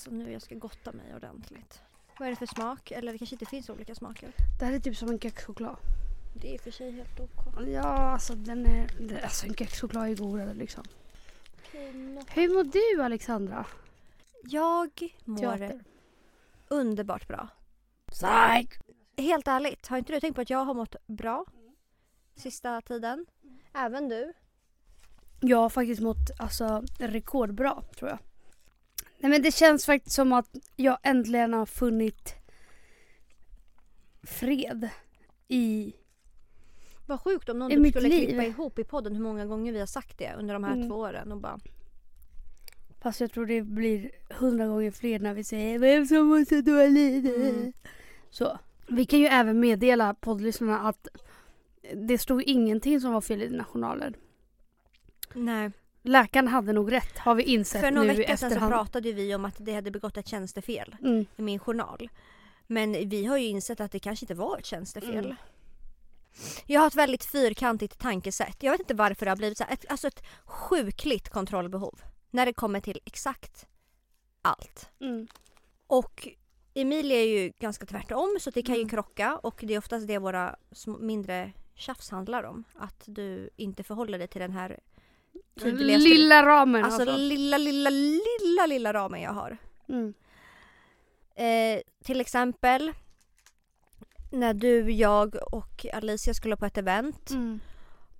alltså nu jag ska gotta mig ordentligt. Vad är det för smak? Eller det kanske inte finns olika smaker? Det här är typ som en kexchoklad. Det är för sig helt ok. Ja, alltså den är... Alltså en kexchoklad är godare liksom. Hur mår du Alexandra? Jag mår Teater. underbart bra. Psych! Helt ärligt, har inte du tänkt på att jag har mått bra sista tiden? Även du? Jag har faktiskt mått alltså, rekordbra tror jag. Nej men det känns faktiskt som att jag äntligen har funnit fred i... Vad sjukt om någon I typ mitt skulle liv. klippa ihop i podden hur många gånger vi har sagt det under de här Mm. två åren och bara Fast jag tror det blir hundra gånger fler när vi säger vem som mår så dåligt. Mm. Så. Vi kan ju även meddela poddlyssnarna att det stod ingenting som var fel i dina journaler. Nej. Läkaren hade nog rätt har vi insett För någon nu vecka sedan så pratade vi om att det hade begått ett tjänstefel Mm. i min journal. Men vi har ju insett att det kanske inte var ett tjänstefel. Mm. Jag har ett väldigt fyrkantigt tankesätt. Jag vet inte varför det har blivit så här. Ett, alltså ett sjukligt kontrollbehov. När det kommer till exakt allt. Mm. Och Emilia är ju ganska tvärtom så det kan ju Mm. krocka och det är oftast det våra mindre tjafs handlar om. Att du inte förhåller dig till den här Lilla ramen alltså, alltså. lilla, lilla, lilla, lilla ramen jag har. Mm. Eh, till exempel när du, jag och Alicia skulle på ett event Mm.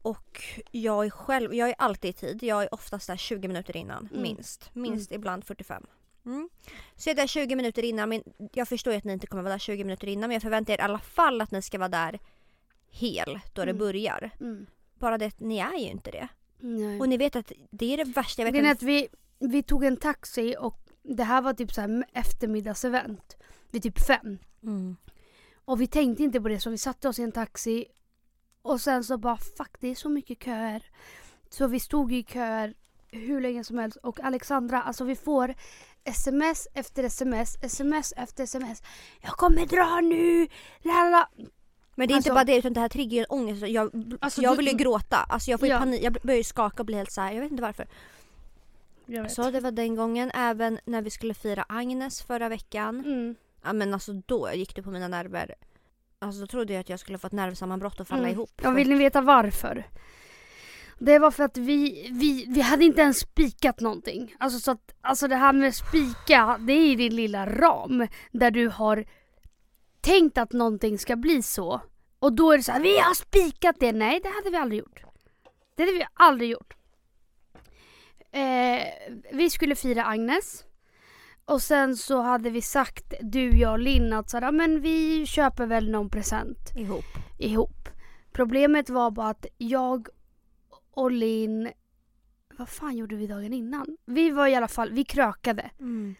och jag är själv, jag är alltid i tid. Jag är oftast där 20 minuter innan, Mm. minst. Minst ibland 45. Mm. Så jag är där 20 minuter innan, men jag förstår ju att ni inte kommer vara där 20 minuter innan men jag förväntar er i alla fall att ni ska vara där hel då det Mm. börjar. Mm. Bara det att ni är ju inte det. Nej. Och ni vet att det är det värsta jag vet. Är att vi, vi tog en taxi och det här var typ så här eftermiddagsevent. Vid typ fem. Mm. Och vi tänkte inte på det så vi satte oss i en taxi. Och sen så bara fuck det är så mycket köer. Så vi stod i köer hur länge som helst. Och Alexandra, alltså vi får sms efter sms, sms efter sms. Jag kommer dra nu! Lala. Men det är inte Alltså- bara det utan det här triggar ju en ångest. Jag, Alltså, jag du- vill ju gråta. Alltså jag får ju Ja. panik. Jag börjar ju skaka och bli helt så här. Jag vet inte varför. Jag vet. Så det var den gången. Även när vi skulle fira Agnes förra veckan. Mm. Ja men alltså då gick det på mina nerver. Alltså då trodde jag att jag skulle få ett nervsammanbrott och falla Mm. ihop. Ja, vill ni veta varför? Det var för att vi, vi, vi hade inte ens spikat någonting. Alltså, så att, alltså det här med spika, det är i din lilla ram. Där du har tänkt att någonting ska bli så. Och då är det så här, vi har spikat det. Nej, det hade vi aldrig gjort. Det hade vi aldrig gjort. Eh, vi skulle fira Agnes. Och sen så hade vi sagt, du, jag och Linn, att så här, "Ja, men vi köper väl någon present ihop. ihop. Problemet var bara att jag och Linn... Vad fan gjorde vi dagen innan? Vi var i alla fall, vi krökade. Mm.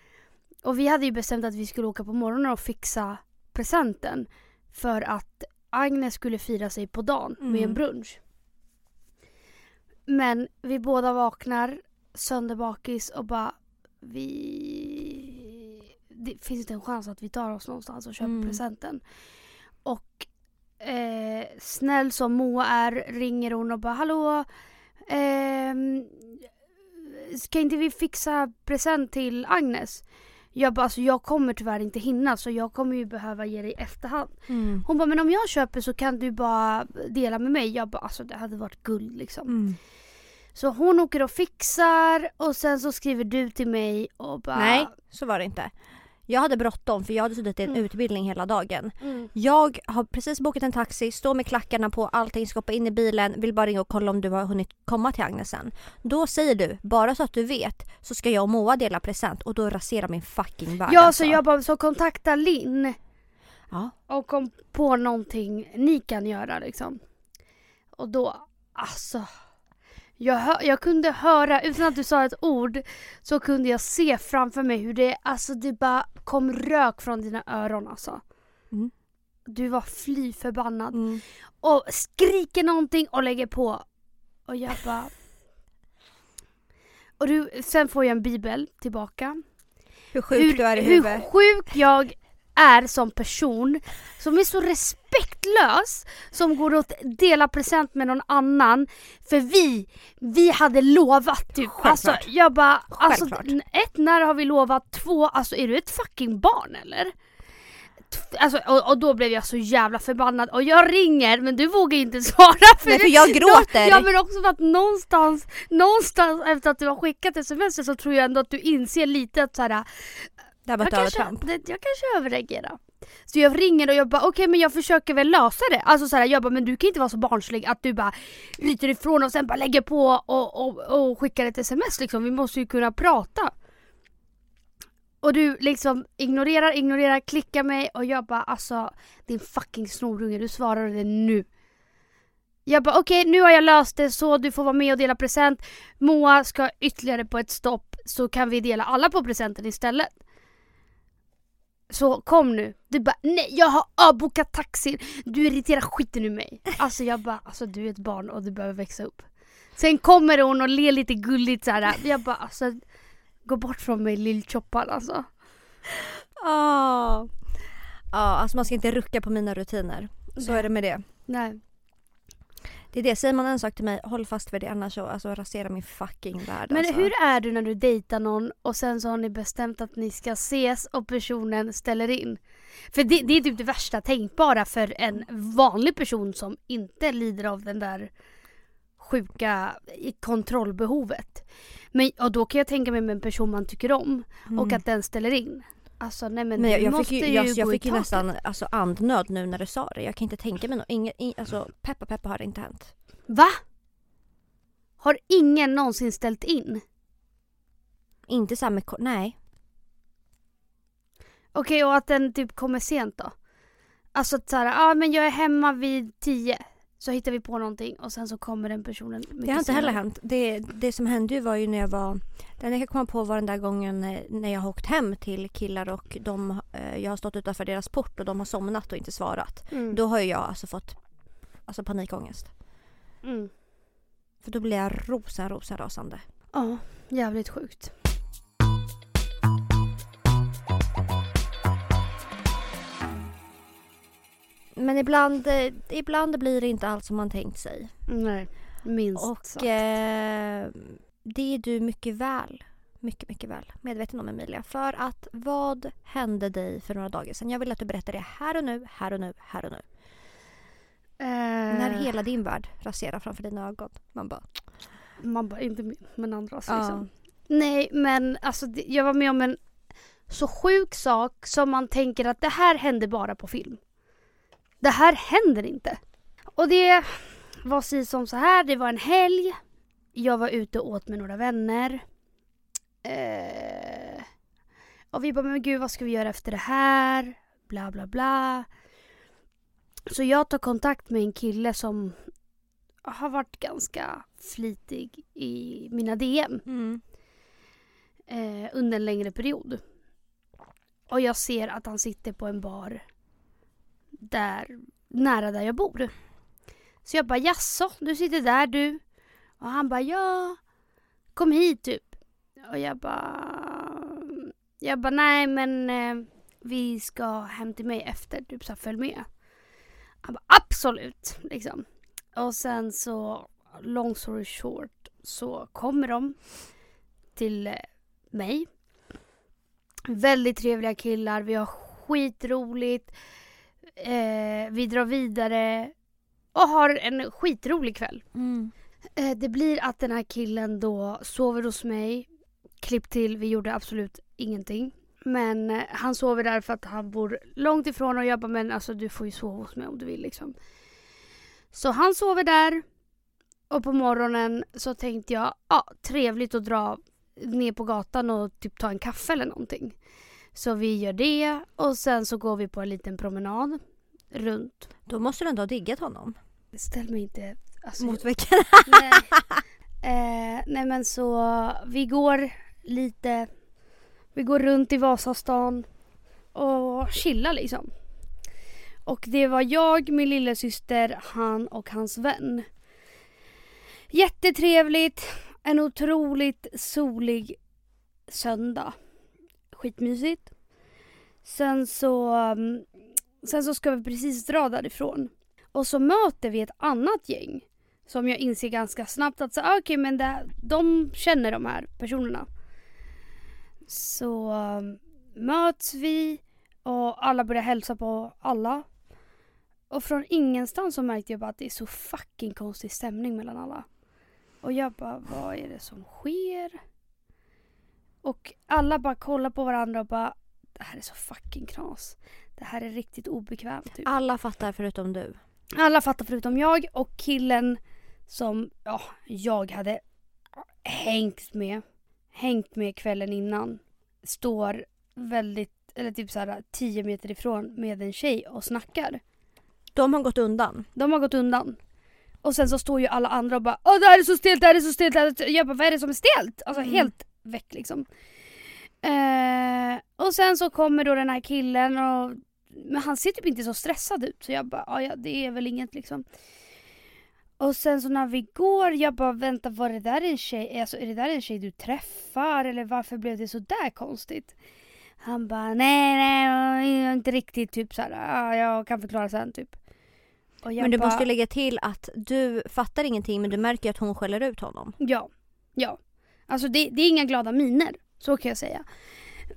Och vi hade ju bestämt att vi skulle åka på morgonen och fixa presenten. För att Agnes skulle fira sig på dagen med Mm. en brunch. Men vi båda vaknar sönderbakis och bara vi... Det finns inte en chans att vi tar oss någonstans och köper Mm. presenten. Och eh, snäll som Moa är ringer hon och bara hallå ehm, ska inte vi fixa present till Agnes? Jag bara alltså jag kommer tyvärr inte hinna så jag kommer ju behöva ge dig efterhand. Mm. Hon bara men om jag köper så kan du bara dela med mig. Jag bara alltså det hade varit guld liksom. Mm. Så hon åker och fixar och sen så skriver du till mig och bara Nej, så var det inte. Jag hade bråttom för jag hade suttit i en Mm. utbildning hela dagen. Mm. Jag har precis bokat en taxi, står med klackarna på, allting, ska hoppa in i bilen, vill bara ringa och kolla om du har hunnit komma till Agnes sen. Då säger du, bara så att du vet så ska jag och Moa dela present och då raserar min fucking värld Ja alltså. så jag bara så kontakta Linn Ja. och kom på någonting ni kan göra liksom. Och då, alltså. Jag, hör, jag kunde höra, utan att du sa ett ord, så kunde jag se framför mig hur det, alltså det bara kom rök från dina öron alltså. Mm. Du var fly förbannad. Mm. Och skriker någonting och lägger på. Och jag bara... Och du, sen får jag en bibel tillbaka. Hur sjuk du är i hur huvudet. sjuk jag är som person, som är så respektlös, som går och delar present med någon annan. För vi, vi hade lovat typ. Alltså Självklart. jag bara, alltså Självklart. ett, när har vi lovat? Två, alltså är du ett fucking barn eller? Alltså, och, och då blev jag så jävla förbannad och jag ringer men du vågar inte svara för, Nej, för jag gråter. Ja men också för att någonstans, någonstans efter att du har skickat sms så tror jag ändå att du inser lite att såhär, Det här var jag ett kanske, övertramp. det, jag kanske överreagerar. Så jag ringer och jag bara okej men jag försöker väl lösa det. Alltså såhär, jag bara men du kan inte vara så barnslig att du bara ryter ifrån och sen bara lägger på och, och, och skickar ett sms liksom. Vi måste ju kunna prata. Och du liksom ignorerar, ignorerar, klickar mig och jag bara alltså din fucking snorunge du svarar det nu. Jag bara okej nu har jag löst det så du får vara med och dela present. Moa ska ytterligare på ett stopp så kan vi dela alla på presenten istället. Så kom nu. Du bara nej jag har avbokat taxin. Du irriterar skiten ur mig. Alltså jag bara alltså du är ett barn och du behöver växa upp. Sen kommer hon och ler lite gulligt så här. Jag bara alltså gå bort från mig lillchoppan alltså. Ja. Ja, alltså man ska inte rucka på mina rutiner. Så Nej. är det med det. Nej. Det är det, säger man en sak till mig, håll fast vid det annars så alltså, rasera min fucking värld Men alltså. hur är du när du dejtar någon och sen så har ni bestämt att ni ska ses och personen ställer in? För det, det är typ det värsta tänkbara för en vanlig person som inte lider av den där sjuka kontrollbehovet. Men, och då kan jag tänka mig med en person man tycker om och Mm. att den ställer in. Alltså nej men, Men jag, jag måste fick ju, ju jag, gå jag fick ju nästan alltså, andnöd nu när du sa det. Jag kan inte tänka mig något. Inget, in, alltså, peppa peppa har det inte hänt. Va? Har ingen någonsin ställt in? Inte så med, nej. Okej och att den typ kommer sent då? Alltså att såhär, ja ah, men jag är hemma vid tio. Så hittar vi på någonting och sen så kommer den personen mycket Det har inte heller hänt. Det, det som hände ju var ju när jag var... Den jag kan komma på var den där gången eh, när jag har åkt hem till killar och de, eh, jag har stått utanför deras port och de har somnat och inte svarat. Mm. Då har ju jag alltså fått alltså panikångest. Mm. För då blir jag rosen rosen rasande. Ja, jävligt sjukt. Men ibland, eh, ibland blir det inte allt som man tänkt sig. Nej, minst Och sagt. eh, det är du mycket väl, mycket, mycket väl medveten om Emilia. För att vad hände dig för några dagar sedan? Jag vill att du berättar det här och nu, här och nu, här och nu. Eh, När hela din värld raserar framför dina ögon. Man bara, Man bara, inte min, men andras Ja. liksom. Nej men alltså jag var med om en så sjuk sak som man tänker att det här hände bara på film. Det här händer inte. Och det var si som så här, det var en helg. Jag var ute och åt med några vänner. Eh, och vi bara, men gud vad ska vi göra efter det här? Bla bla bla. Så jag tar kontakt med en kille som har varit ganska flitig i mina DM mm. eh, under en längre period. Och jag ser att han sitter på en bar där, nära där jag bor. Så jag bara jaså, du sitter där du? Och han bara ja, kom hit typ. Och jag bara, jag bara nej men eh, vi ska hem till mig efter, typ så här, följ med. Han bara absolut, liksom. Och sen så, long story short, så kommer de till eh, mig. Väldigt trevliga killar, vi har skitroligt. Eh, vi drar vidare och har en skitrolig kväll. Mm. Eh, det blir att den här killen då sover hos mig. Klipp till, vi gjorde absolut ingenting. Men eh, han sover där för att han bor långt ifrån och jag bara men alltså du får ju sova hos mig om du vill liksom. Så han sover där. Och på morgonen så tänkte jag, ja trevligt att dra ner på gatan och typ ta en kaffe eller någonting. Så vi gör det och sen så går vi på en liten promenad runt. Då måste du ändå ha diggat honom. Ställ mig inte... Alltså, Mot väggen. nej. Eh, nej men så vi går lite, vi går runt i Vasastan och chillar liksom. Och det var jag, min lillasyster, han och hans vän. Jättetrevligt, en otroligt solig söndag. Skitmysigt. Sen så, um, sen så ska vi precis dra därifrån. Och så möter vi ett annat gäng. Som jag inser ganska snabbt att så, ah, men det, de känner de här personerna. Så um, möts vi och alla börjar hälsa på alla. Och från ingenstans så märkte jag bara att det är så fucking konstig stämning mellan alla. Och jag bara, vad är det som sker? Och alla bara kollar på varandra och bara, det här är så fucking knas. Det här är riktigt obekvämt. Typ. Alla fattar förutom du. Alla fattar förutom jag och killen som ja, jag hade hängt med, hängt med kvällen innan står väldigt, eller typ såhär 10 meter ifrån med en tjej och snackar. De har gått undan. De har gått undan. Och sen så står ju alla andra och bara Åh det här är så stelt, det här är så stelt. Jag bara vad är det som är stelt? Alltså Mm. helt väck liksom. Eh, och sen så kommer då den här killen och men han ser typ inte så stressad ut så jag bara "Ja, ja det är väl inget liksom. Och sen så när vi går, jag bara vänta var det där en tjej, alltså är det där en tjej du träffar eller varför blev det så där konstigt? Han bara nej nej inte riktigt typ såhär, "Ja, jag kan förklara sen typ. Men du bara, måste lägga till att du fattar ingenting men du märker att hon skäller ut honom. Ja, ja. Alltså det, det är inga glada miner, så kan jag säga.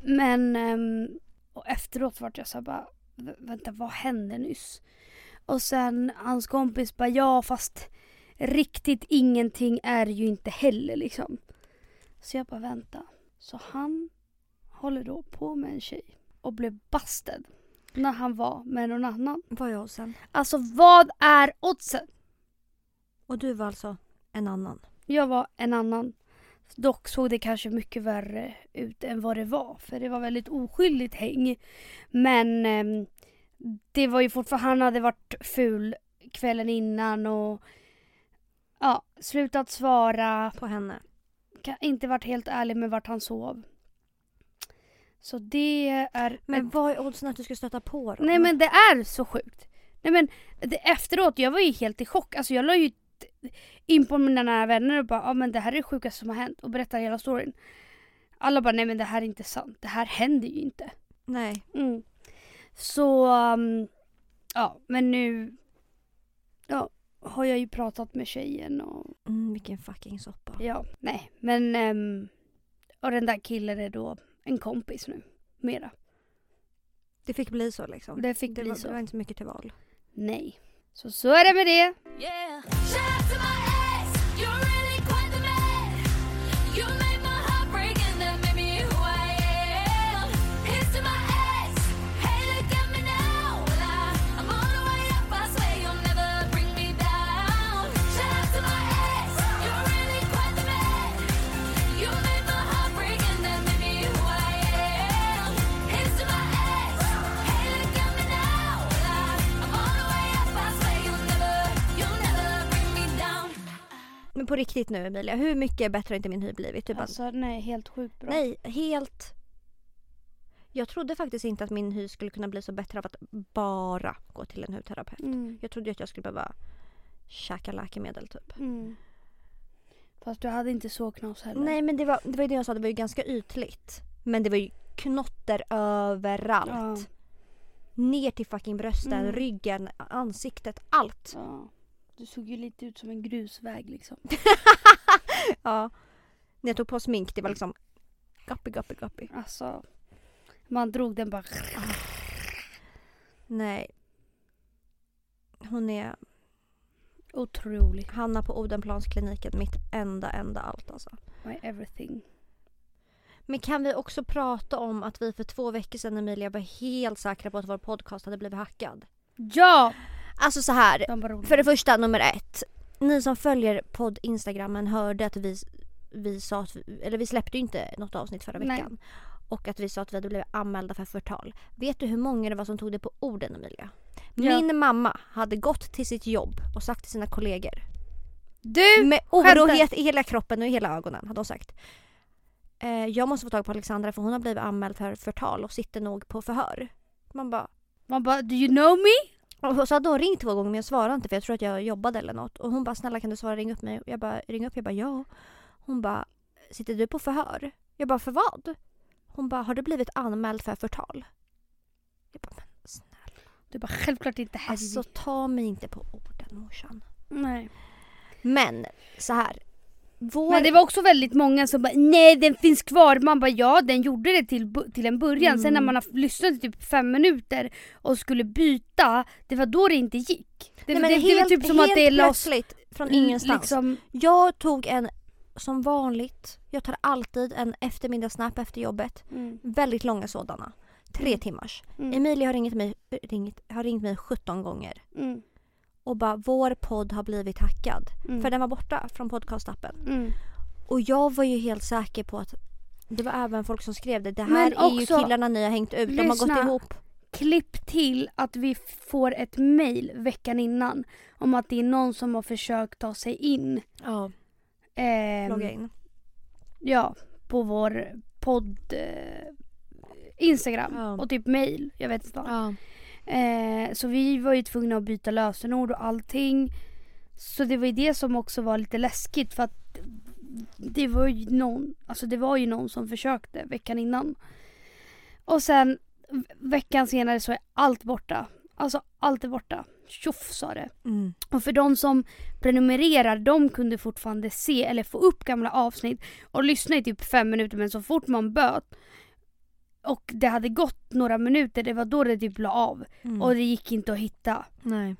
Men ehm, och efteråt vart jag så bara, "Vä- vänta vad hände nyss? Och sen hans kompis bara, ja fast riktigt ingenting är ju inte heller liksom. Så jag bara, vänta. Så han håller då på med en tjej och blev busted när han var med någon annan. Vad är oddsen? Alltså vad är oddsen? Och du var alltså en annan. Jag var en annan. Dock såg det kanske mycket värre ut än vad det var. För det var väldigt oskyldigt häng. Men ehm, det var ju fortfarande, han hade varit ful kvällen innan och ja, slutat svara. På henne. Inte varit helt ärlig med vart han sov. Så det är... Men ett- vad är oddsen att du ska stöta på dem? Nej men det är så sjukt. Nej men det, efteråt, jag var ju helt i chock. Alltså jag la ju in på mina nära vänner och bara ja men det här är det sjukaste som har hänt och berättar hela storyn. Alla bara nej men det här är inte sant. Det här händer ju inte. Nej. Mm. Så um, ja men nu ja, har jag ju pratat med tjejen och Mm, vilken fucking soppa. ja nej men ehm, och den där killen är då en kompis nu. Mera. Det fick bli så liksom. Det fick det bli var, så. Det var inte så mycket till val. Nej. Så så är det med det. Yeah. Men på riktigt nu Emilia, hur mycket bättre har inte min hy blivit? Bara, Alltså nej, helt sjukt bra. nej, helt... Jag trodde faktiskt inte att min hy skulle kunna bli så bättre av att bara gå till en hudterapeut. Mm. Jag trodde att jag skulle behöva käka läkemedel typ. Mm. Fast du hade inte så knas heller. Nej men det var, det var ju det jag sa, det var ju ganska ytligt. Men det var ju knotter överallt. Ja. Ner till fucking brösten, Mm. ryggen, ansiktet, allt. ja. Du såg ju lite ut som en grusväg liksom. Ja. När jag tog på smink, det var liksom guppy, guppy, guppy. Alltså. Man drog den bara. Nej. Hon är Otrolig. Hanna på Odenplanskliniken, mitt enda, enda allt alltså. My everything. Men kan vi också prata om att vi för två veckor sedan Emilia var helt säkra på att vår podcast hade blivit hackad? Ja! Alltså så här. De. För det första, nummer ett. Ni som följer podd Instagrammen hörde att vi, vi sa att vi, eller vi släppte ju inte något avsnitt förra Nej. veckan. Och att vi sa att vi hade blivit anmälda för förtal. Vet du hur många det var som tog det på orden Emilia? Ja. Min mamma hade gått till sitt jobb och sagt till sina kollegor. Du! Med orohet i hela kroppen och i hela ögonen hade hon sagt. Eh, jag måste få tag på Alexandra för hon har blivit anmäld för förtal och sitter nog på förhör. Man bara, Man bara, do you know me? Och så hade hon ringt två gånger men jag svarade inte för jag tror att jag jobbade eller något. Och hon bara snälla kan du svara ring upp mig? Jag bara ring upp, jag bara ja. Hon bara sitter du på förhör? Jag bara för vad? Hon bara har du blivit anmäld för förtal? Jag bara, men snälla. Du bara självklart inte helg. Alltså ta mig inte på orden morsan. Nej. Men så här. Vår... Men det var också väldigt många som bara nej den finns kvar. Man bara ja den gjorde det till, till en början. Sen när Mm. man har lyssnat i typ fem minuter och skulle byta, det var då det inte gick. Det, Nej, men det, det var helt- typ som att helt det loss. plötsligt från ingenstans. Liksom, Jag tog en, som vanligt, jag tar alltid en eftermiddagssnap efter jobbet. mm, Väldigt långa sådana. Tre Mm. timmars. mm, Emilia har ringt, mig, ringt, har ringt mig 17 gånger mm, och bara vår podd har blivit hackad. mm, För den var borta från podcastappen. mm. Och jag var ju helt säker på att det var även folk som skrev det. Det här Men är ju killarna ni har hängt ut. De har lyssna. gått ihop. Klipp till att vi får ett mail veckan innan om att det är någon som har försökt ta sig in. Ja, ehm, logga in. Ja, på vår podd eh, Instagram Ja. och typ mail. Jag vet inte. Ja. Eh, så vi var ju tvungna att byta lösenord och allting. Så det var ju det som också var lite läskigt för att det var ju någon, alltså det var ju någon som försökte veckan innan. Och sen veckan senare så är allt borta. Alltså allt är borta. Tjoff sa det. Mm. Och för de som prenumererar, de kunde fortfarande se eller få upp gamla avsnitt och lyssna i typ fem minuter men så fort man böt och det hade gått några minuter, det var då det typ la av. Mm. Och det gick inte att hitta. Nej,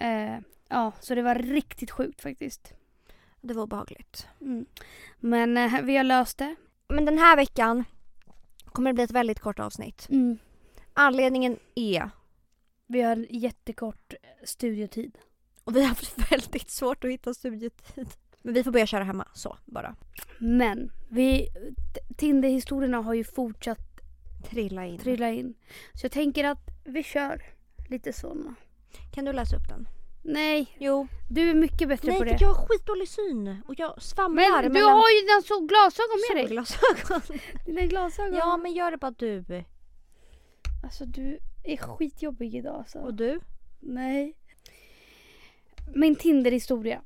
Eh, ja, så det var riktigt sjukt faktiskt. det var obehagligt. Mm. Men eh, vi har löst det. Men den här veckan kommer det bli ett väldigt kort avsnitt. Mm. Anledningen är, Vi har en jättekort studiotid. och vi har haft väldigt svårt att hitta studietid. Men vi får börja köra hemma, så bara. Men vi, Tinder-historierna har ju fortsatt Trilla in. trilla in. Så jag tänker att vi kör lite sådana. Kan du läsa upp den? Nej, Jo. du är mycket bättre Nej på för det. jag har skitdålig syn och jag svamlar Men du har ju dina så glasögon med dig. solglasögon. Dina glasögon. ja men gör det bara du. Alltså du är skitjobbig idag alltså. Och du? Nej. Min Tinder-historia.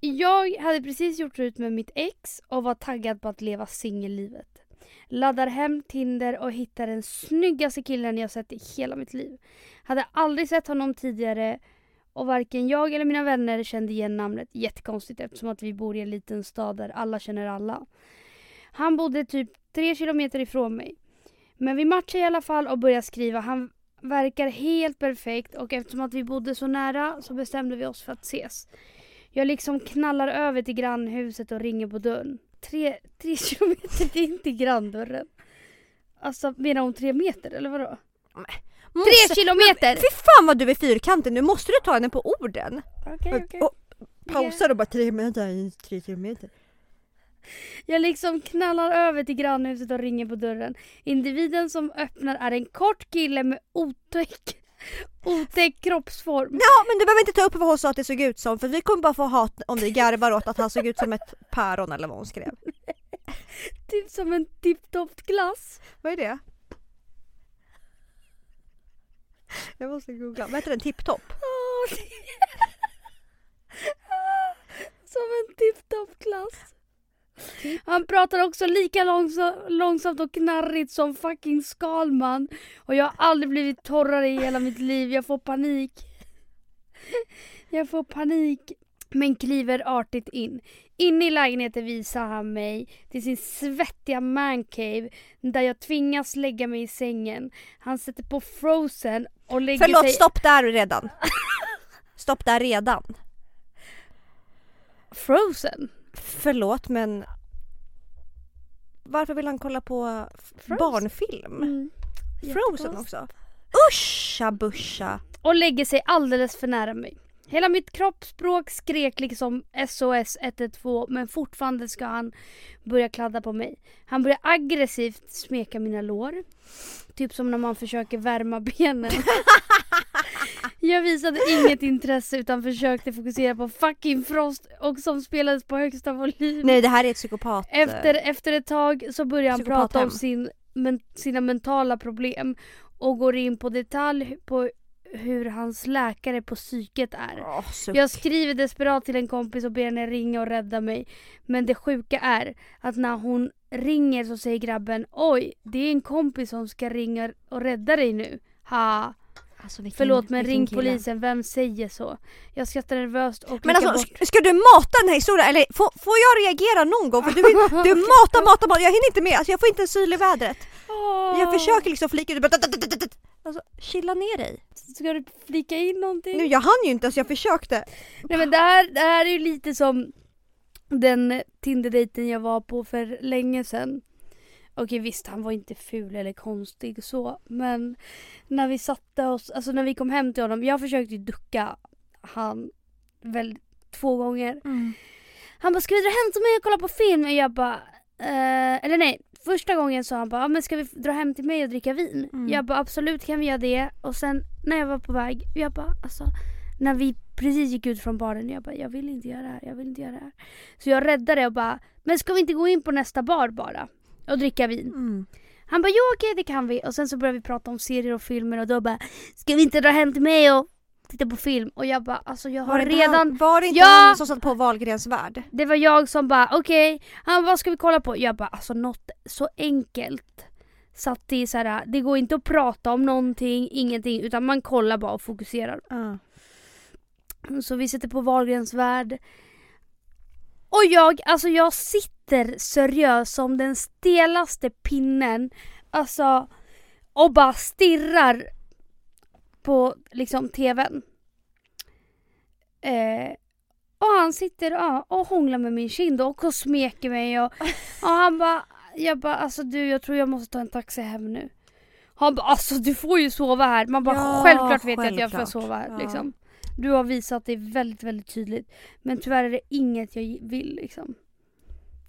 Jag hade precis gjort ut med mitt ex och var taggad på att leva singellivet. Laddar hem Tinder och hittar den snyggaste killen jag sett i hela mitt liv. Hade aldrig sett honom tidigare och varken jag eller mina vänner kände igen namnet. Jättekonstigt eftersom att vi bor i en liten stad där alla känner alla. Han bodde typ tre kilometer ifrån mig. Men vi matchade i alla fall och började skriva. Han verkar helt perfekt och eftersom att vi bodde så nära så bestämde vi oss för att ses. Jag liksom knallar över till grannhuset och ringer på dörren. Tre, tre kilometer, det är inte granndörren. Alltså menar hon tre meter eller vadå? Tre kilometer! Fy fan vad du är fyrkantig, nu måste du ta henne på orden. Okej, okej. Och pausar och bara tre meter, tre kilometer. Jag liksom knallar över till grannhuset och ringer på dörren. Individen som öppnar är en kort kille med otäck, otäck kroppsform. Ja men du behöver inte ta upp vad hon sa att det såg ut som för vi kommer bara få hat om vi garvar åt att han såg ut som ett päron eller vad hon skrev. Typ som en tipptopp glass. Vad är det? Jag måste googla. Vad heter den? Tipptopp? Det- Som en tipptopp glass. Han pratar också lika långsa- långsamt och knarrigt som fucking Skalman. Och jag har aldrig blivit torrare i hela mitt liv. Jag får panik. Jag får panik. Men kliver artigt in. Inne i lägenheten visar han mig till sin svettiga mancave där jag tvingas lägga mig i sängen. Han sätter på Frozen och lägger Förlåt, sig... stopp där redan. Stopp där redan. Frozen? Förlåt men varför vill han kolla på Frozen. barnfilm? Mm. Frozen också. Uscha buscha. Och lägger sig alldeles för nära mig. Hela mitt kroppsspråk skrek liksom SOS 112 men fortfarande ska han börja kladda på mig. Han börjar aggressivt smeka mina lår. Typ som när man försöker värma benen. Jag visade inget intresse utan försökte fokusera på fucking Frost och som spelades på högsta volym. Nej det här är ett psykopat. Efter, efter ett tag så börjar han prata om sin, men, sina mentala problem och går in på detalj på hur hans läkare på psyket är. Åh, suck. Jag skriver desperat till en kompis och ber henne ringa och rädda mig. Men det sjuka är att när hon ringer så säger grabben Oj, det är en kompis som ska ringa och rädda dig nu. Ha. Alltså, Förlåt men ring kille. polisen, vem säger så? Jag skrattar nervöst och Men alltså bort. sk- ska du mata den här historien eller får, får jag reagera någon gång? För du, du matar, matar, matar, jag hinner inte med. Alltså jag får inte en syl i vädret. Jag försöker liksom flika ut, Alltså chilla ner dig. Ska du flika in någonting? Nu jag hann ju inte, alltså jag försökte. Nej men det här, det här är ju lite som den Tinder-dejten jag var på för länge sedan. Okej visst, han var inte ful eller konstig så, men när vi satte oss, alltså när vi kom hem till honom, jag försökte ju ducka han väl två gånger. Han bara, ska vi dra hem till mig och kolla på film? Och jag bara, eh, eller nej, första gången sa han bara, men ska vi dra hem till mig och dricka vin? Mm. Jag bara, absolut kan vi göra det. Och sen när jag var på väg, jag bara, alltså när vi precis gick ut från baren, jag bara, jag vill inte göra det här, jag vill inte göra det här. Så jag räddade och bara, men ska vi inte gå in på nästa bar bara? Och dricka vin? Mm. Han bara, jo okej det kan vi. Och sen så började vi prata om serier och filmer och då bara, ska vi inte dra hem till mig och titta på film? Och jag bara, alltså jag har Var redan han, var det inte Ja! han som satt på Wahlgrens värld? det var jag som bara okej, han bara, vad ska vi kolla på? Jag bara alltså något så enkelt. Satt i så här, det går inte att prata om någonting, ingenting utan man kollar bara och fokuserar. Ja. Så vi sitter på Wahlgrens värld. Och jag, alltså jag sitter seriös som den stelaste pinnen. Alltså, och bara stirrar på liksom tvn. Eh, och han sitter ja, och hånglar med min kind och, och smeker mig och, och han bara, jag bara alltså du jag tror jag måste ta en taxi hem nu. Han bara alltså du får ju sova här. Man bara Ja, självklart vet jag att jag får självklart. sova här Ja. liksom. Du har visat det väldigt väldigt tydligt. Men tyvärr är det inget jag vill liksom.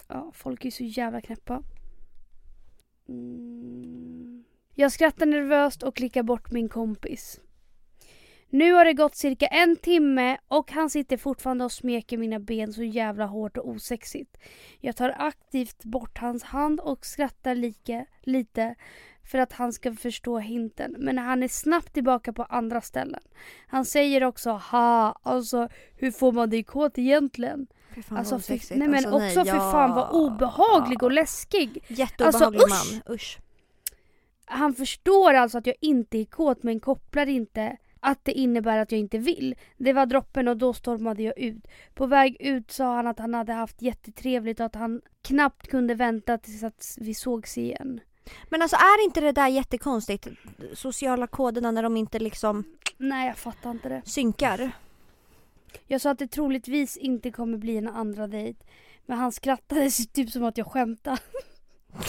Ja, folk är så jävla knäppa. Mm. Jag skrattar nervöst och klickar bort min kompis. Nu har det gått cirka en timme och han sitter fortfarande och smeker mina ben så jävla hårt och osexigt. Jag tar aktivt bort hans hand och skrattar lika, lite för att han ska förstå hinten. Men han är snabbt tillbaka på andra ställen. Han säger också ha, alltså hur får man dig kåt egentligen? Fan Alltså, fy, nej men Alltså, också nej, för fan vad ja. obehaglig och läskig. Jätteobehaglig Alltså, usch. man, usch. Han förstår alltså att jag inte är kåt men kopplar inte att det innebär att jag inte vill. Det var droppen och då stormade jag ut. På väg ut sa han att han hade haft jättetrevligt och att han knappt kunde vänta tills att vi sågs igen. Men alltså är inte det där jättekonstigt? Sociala koderna när de inte liksom Nej jag fattar inte det. synkar. Jag sa att det troligtvis inte kommer bli en andra dejt. Men han skrattade typ som att jag skämtade.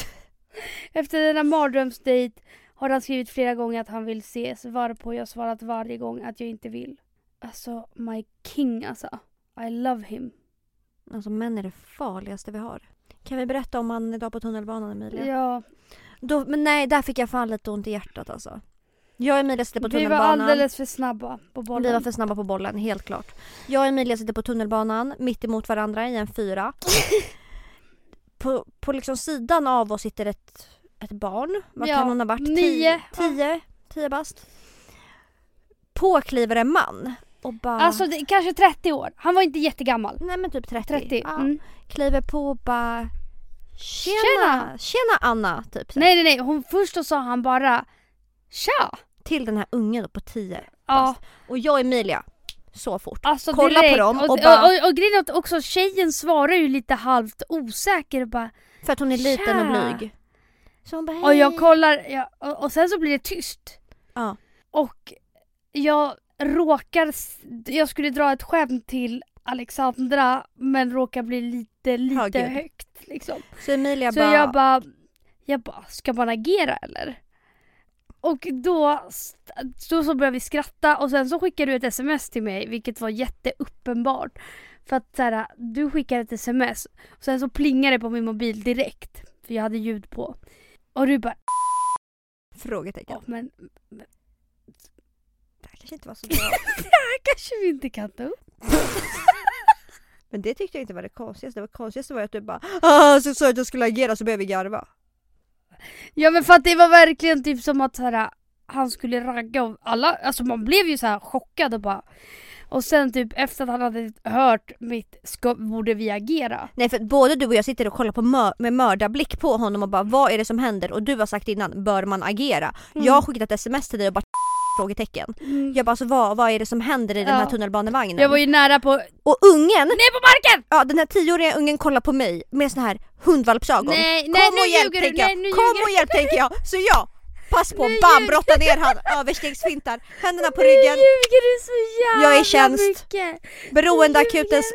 Efter denna mardrömsdejt har han skrivit flera gånger att han vill ses varpå jag svarat varje gång att jag inte vill. Alltså my king alltså. I love him. Alltså män är det farligaste vi har. Kan vi berätta om han idag på tunnelbanan Emilia? Ja, Då, men nej, där fick jag fan lite ont i hjärtat alltså. Jag och Emilia sitter på vi var tunnelbanan. alldeles för snabba på bollen. Vi var för snabba på bollen, helt klart. Jag och Emilia sitter på tunnelbanan mitt emot varandra i en fyra. på, på liksom sidan av oss sitter ett, ett barn. Vad Ja, kan hon ha varit? nio. Tio, tio, tio bast. På kliver en man och bara... Alltså det, kanske 30 år. Han var inte jättegammal. nej men typ 30. 30. Ja. Mm. Kliver på och bara... Tjena! Tjena Anna! Typ så. Nej nej nej, hon, först då sa han bara Tja! Till den här ungen på 10 Ja, Och jag och Emilia, så fort. alltså Kolla på direkt. dem och och, bara- och, och, och grejen är att också tjejen svarar ju lite halvt osäker och bara För att hon är liten och Tja. blyg. Så hon bara Och jag "Hej." kollar, ja, och, och sen så blir det tyst. Ja. Och jag råkar, jag skulle dra ett skämt till Alexandra men råkar bli lite, lite Högljudd. högt liksom. Så Emilia Så bara... jag bara, jag bara, ska man agera eller? Och då, då så började vi skratta och sen så skickade du ett sms till mig vilket var jätteuppenbart. För att så här, du skickade ett sms och sen så plingade det på min mobil direkt. För jag hade ljud på. Och du bara, Frågetecken. ja men Det här kanske inte var så bra. det här kanske vi inte kan ta upp. Men det tyckte jag inte var det konstigaste. Det konstigaste var att du bara ah, så sa att jag skulle agera så började vi garva. Ja men för att det var verkligen typ som att så här, han skulle ragga och alla, alltså man blev ju så här chockad och bara och sen typ efter att han hade hört mitt ska, borde vi agera? Nej för både du och jag sitter och kollar på mör- med mördarblick på honom och bara vad är det som händer? Och du har sagt innan, bör man agera? Mm. Jag har skickat ett sms till dig och bara frågetecken. Jag bara, alltså, vad, vad är det som händer i den här Ja. tunnelbanevagnen? Jag var ju nära på... Och ungen, Ner på marken! ja den här tioåriga ungen kollar på mig med såna här hundvalpsögon. Nej, nej, Kom nu och hjälp tänker jag, nej, nu kom och hjälp tänker jag. Så jag, pass på, Nu bam, brotta ner han, överstegsfintar, händerna på Nu ryggen. ljuger du så jävla Jag är i tjänst. mycket! Beroendeakutens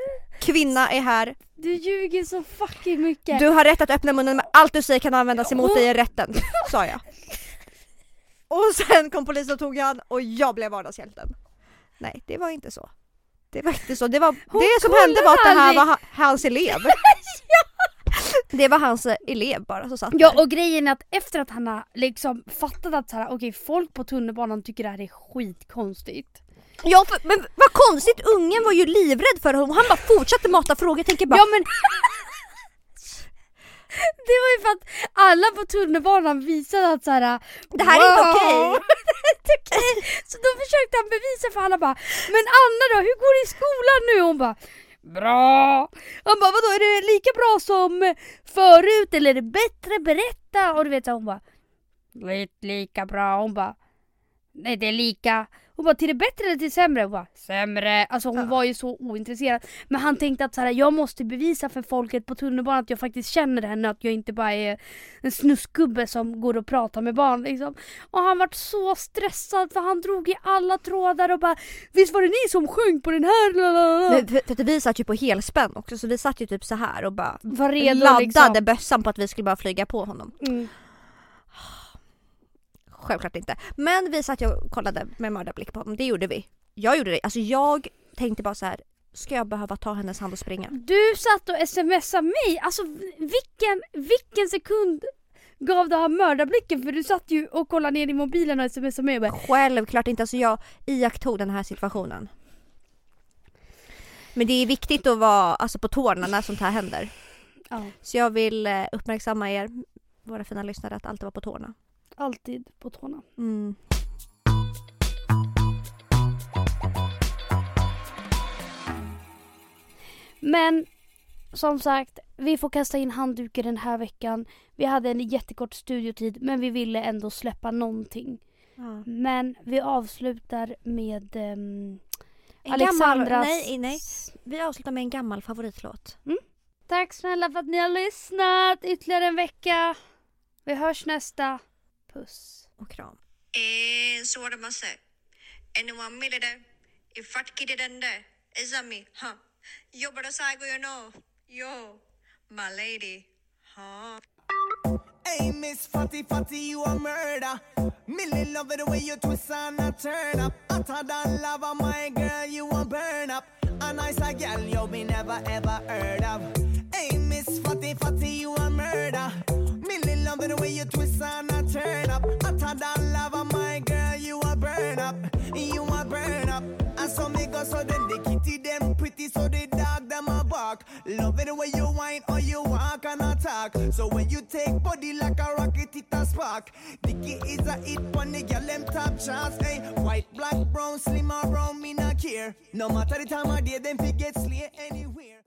kvinna är här. Du ljuger så fucking mycket! Du har rätt att öppna munnen men allt du säger kan användas emot dig i rätten, sa jag. Och sen kom polisen och tog han och jag blev vardagshjälten. Nej, det var inte så. Det var inte så. Det, var, Hon det som hände var att det här aldrig. var ha, hans elev. Det var hans eh, elev bara som satt Ja där. och grejen är att efter att han har liksom fattat att så här, okej folk på tunnelbanan tycker det här är skitkonstigt. Ja, för, men vad konstigt, ungen var ju livrädd för honom. Han bara fortsatte mata frågor. Jag tänker bara, Ja men Det var ju för att alla på tunnelbanan visade att så här, Det här är inte okej. inte okej. Så då försökte han bevisa för alla bara Men Anna då, hur går det i skolan nu? Hon bara Bra! Han bara vadå är det lika bra som förut eller är det bättre? Berätta! Och du vet så hon bara Lite lika bra. Hon bara Nej det är lika. Hon bara till det bättre eller till sämre? Hon bara sämre. Alltså hon Ja. var ju så ointresserad. Men han tänkte att så här, jag måste bevisa för folket på tunnelbanan att jag faktiskt känner henne. Att jag inte bara är en snuskgubbe som går och pratar med barn liksom. Och han vart så stressad för han drog i alla trådar och bara Visst var det ni som sjöng på den här? Lalalala?" Men för, för att vi satt ju på helspänn också så vi satt ju typ så här och bara Var redo laddade liksom. bössan på att vi skulle bara flyga på honom. Mm. Självklart inte. Men vi satt och kollade med mördarblick på honom, det gjorde vi. Jag gjorde det. Alltså jag tänkte bara så här. ska jag behöva ta hennes hand och springa? Du satt och smsade mig. Alltså vilken, vilken sekund gav det här mördarblicken? För du satt ju och kollade ner i mobilen och smsade mig och bara Självklart inte, alltså jag iakttog den här situationen. Men det är viktigt att vara alltså, på tårna när sånt här händer. ja, Så jag vill eh, uppmärksamma er, våra fina lyssnare, att alltid vara på tårna. Alltid på tårna. Mm. Men som sagt, vi får kasta in handduken den här veckan. Vi hade en jättekort studiotid men vi ville ändå släppa någonting. Ja. Men vi avslutar med En Alexandras... Gammal, nej, nej. Vi avslutar med en gammal favoritlåt. Tack snälla för att ni har lyssnat ytterligare en vecka. Vi hörs nästa. Puss. Och kram. Eh, så var massa. Anyone made it there? If I kid it and there, is that me? Huh? Yo, but I go, you know. Yo, my lady. Huh? Hey, Miss Fatty Fatty, you a murder. Millie love it the way you twist and a turn up. I Hotter than lava, my girl, you a burn up. A nice a girl you be never ever heard of. Hey, Miss Fatty Fatty, you a murder. Love the way you twist and a turn up. Hotter than lava, my girl, you a burn up. You a burn up. And so me go so then the kitty them pretty so the dog them a bark. Love it the way you whine or you walk and attack. So when you take body like a rocket, it a spark. Dicky is a hit on the girl them top charts. Hey, white, black, brown, slim or me not care. No matter the time of day, them fi get slay anywhere.